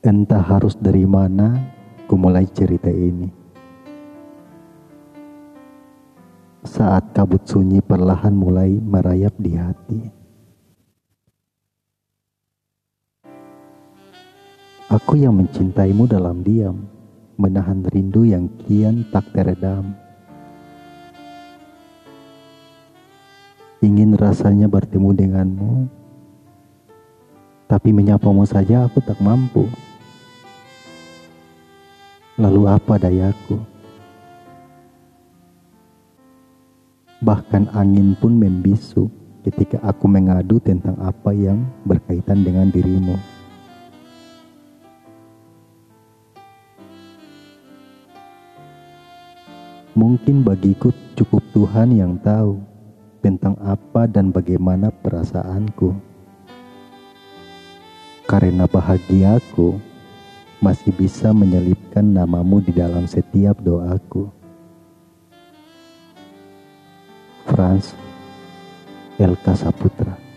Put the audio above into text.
Entah harus dari mana ku mulai cerita ini. Saat kabut sunyi perlahan mulai merayap di hati. Aku yang mencintaimu dalam diam, menahan rindu yang kian tak teredam. Ingin rasanya bertemu denganmu, tapi menyapamu saja aku tak mampu. Lalu apa dayaku? Bahkan angin pun membisu ketika aku mengadu tentang apa yang berkaitan dengan dirimu. Mungkin bagiku cukup Tuhan yang tahu tentang apa dan bagaimana perasaanku. Karena bahagiaku masih bisa menyelipkan namamu di dalam setiap doaku. Franz Elka Saputra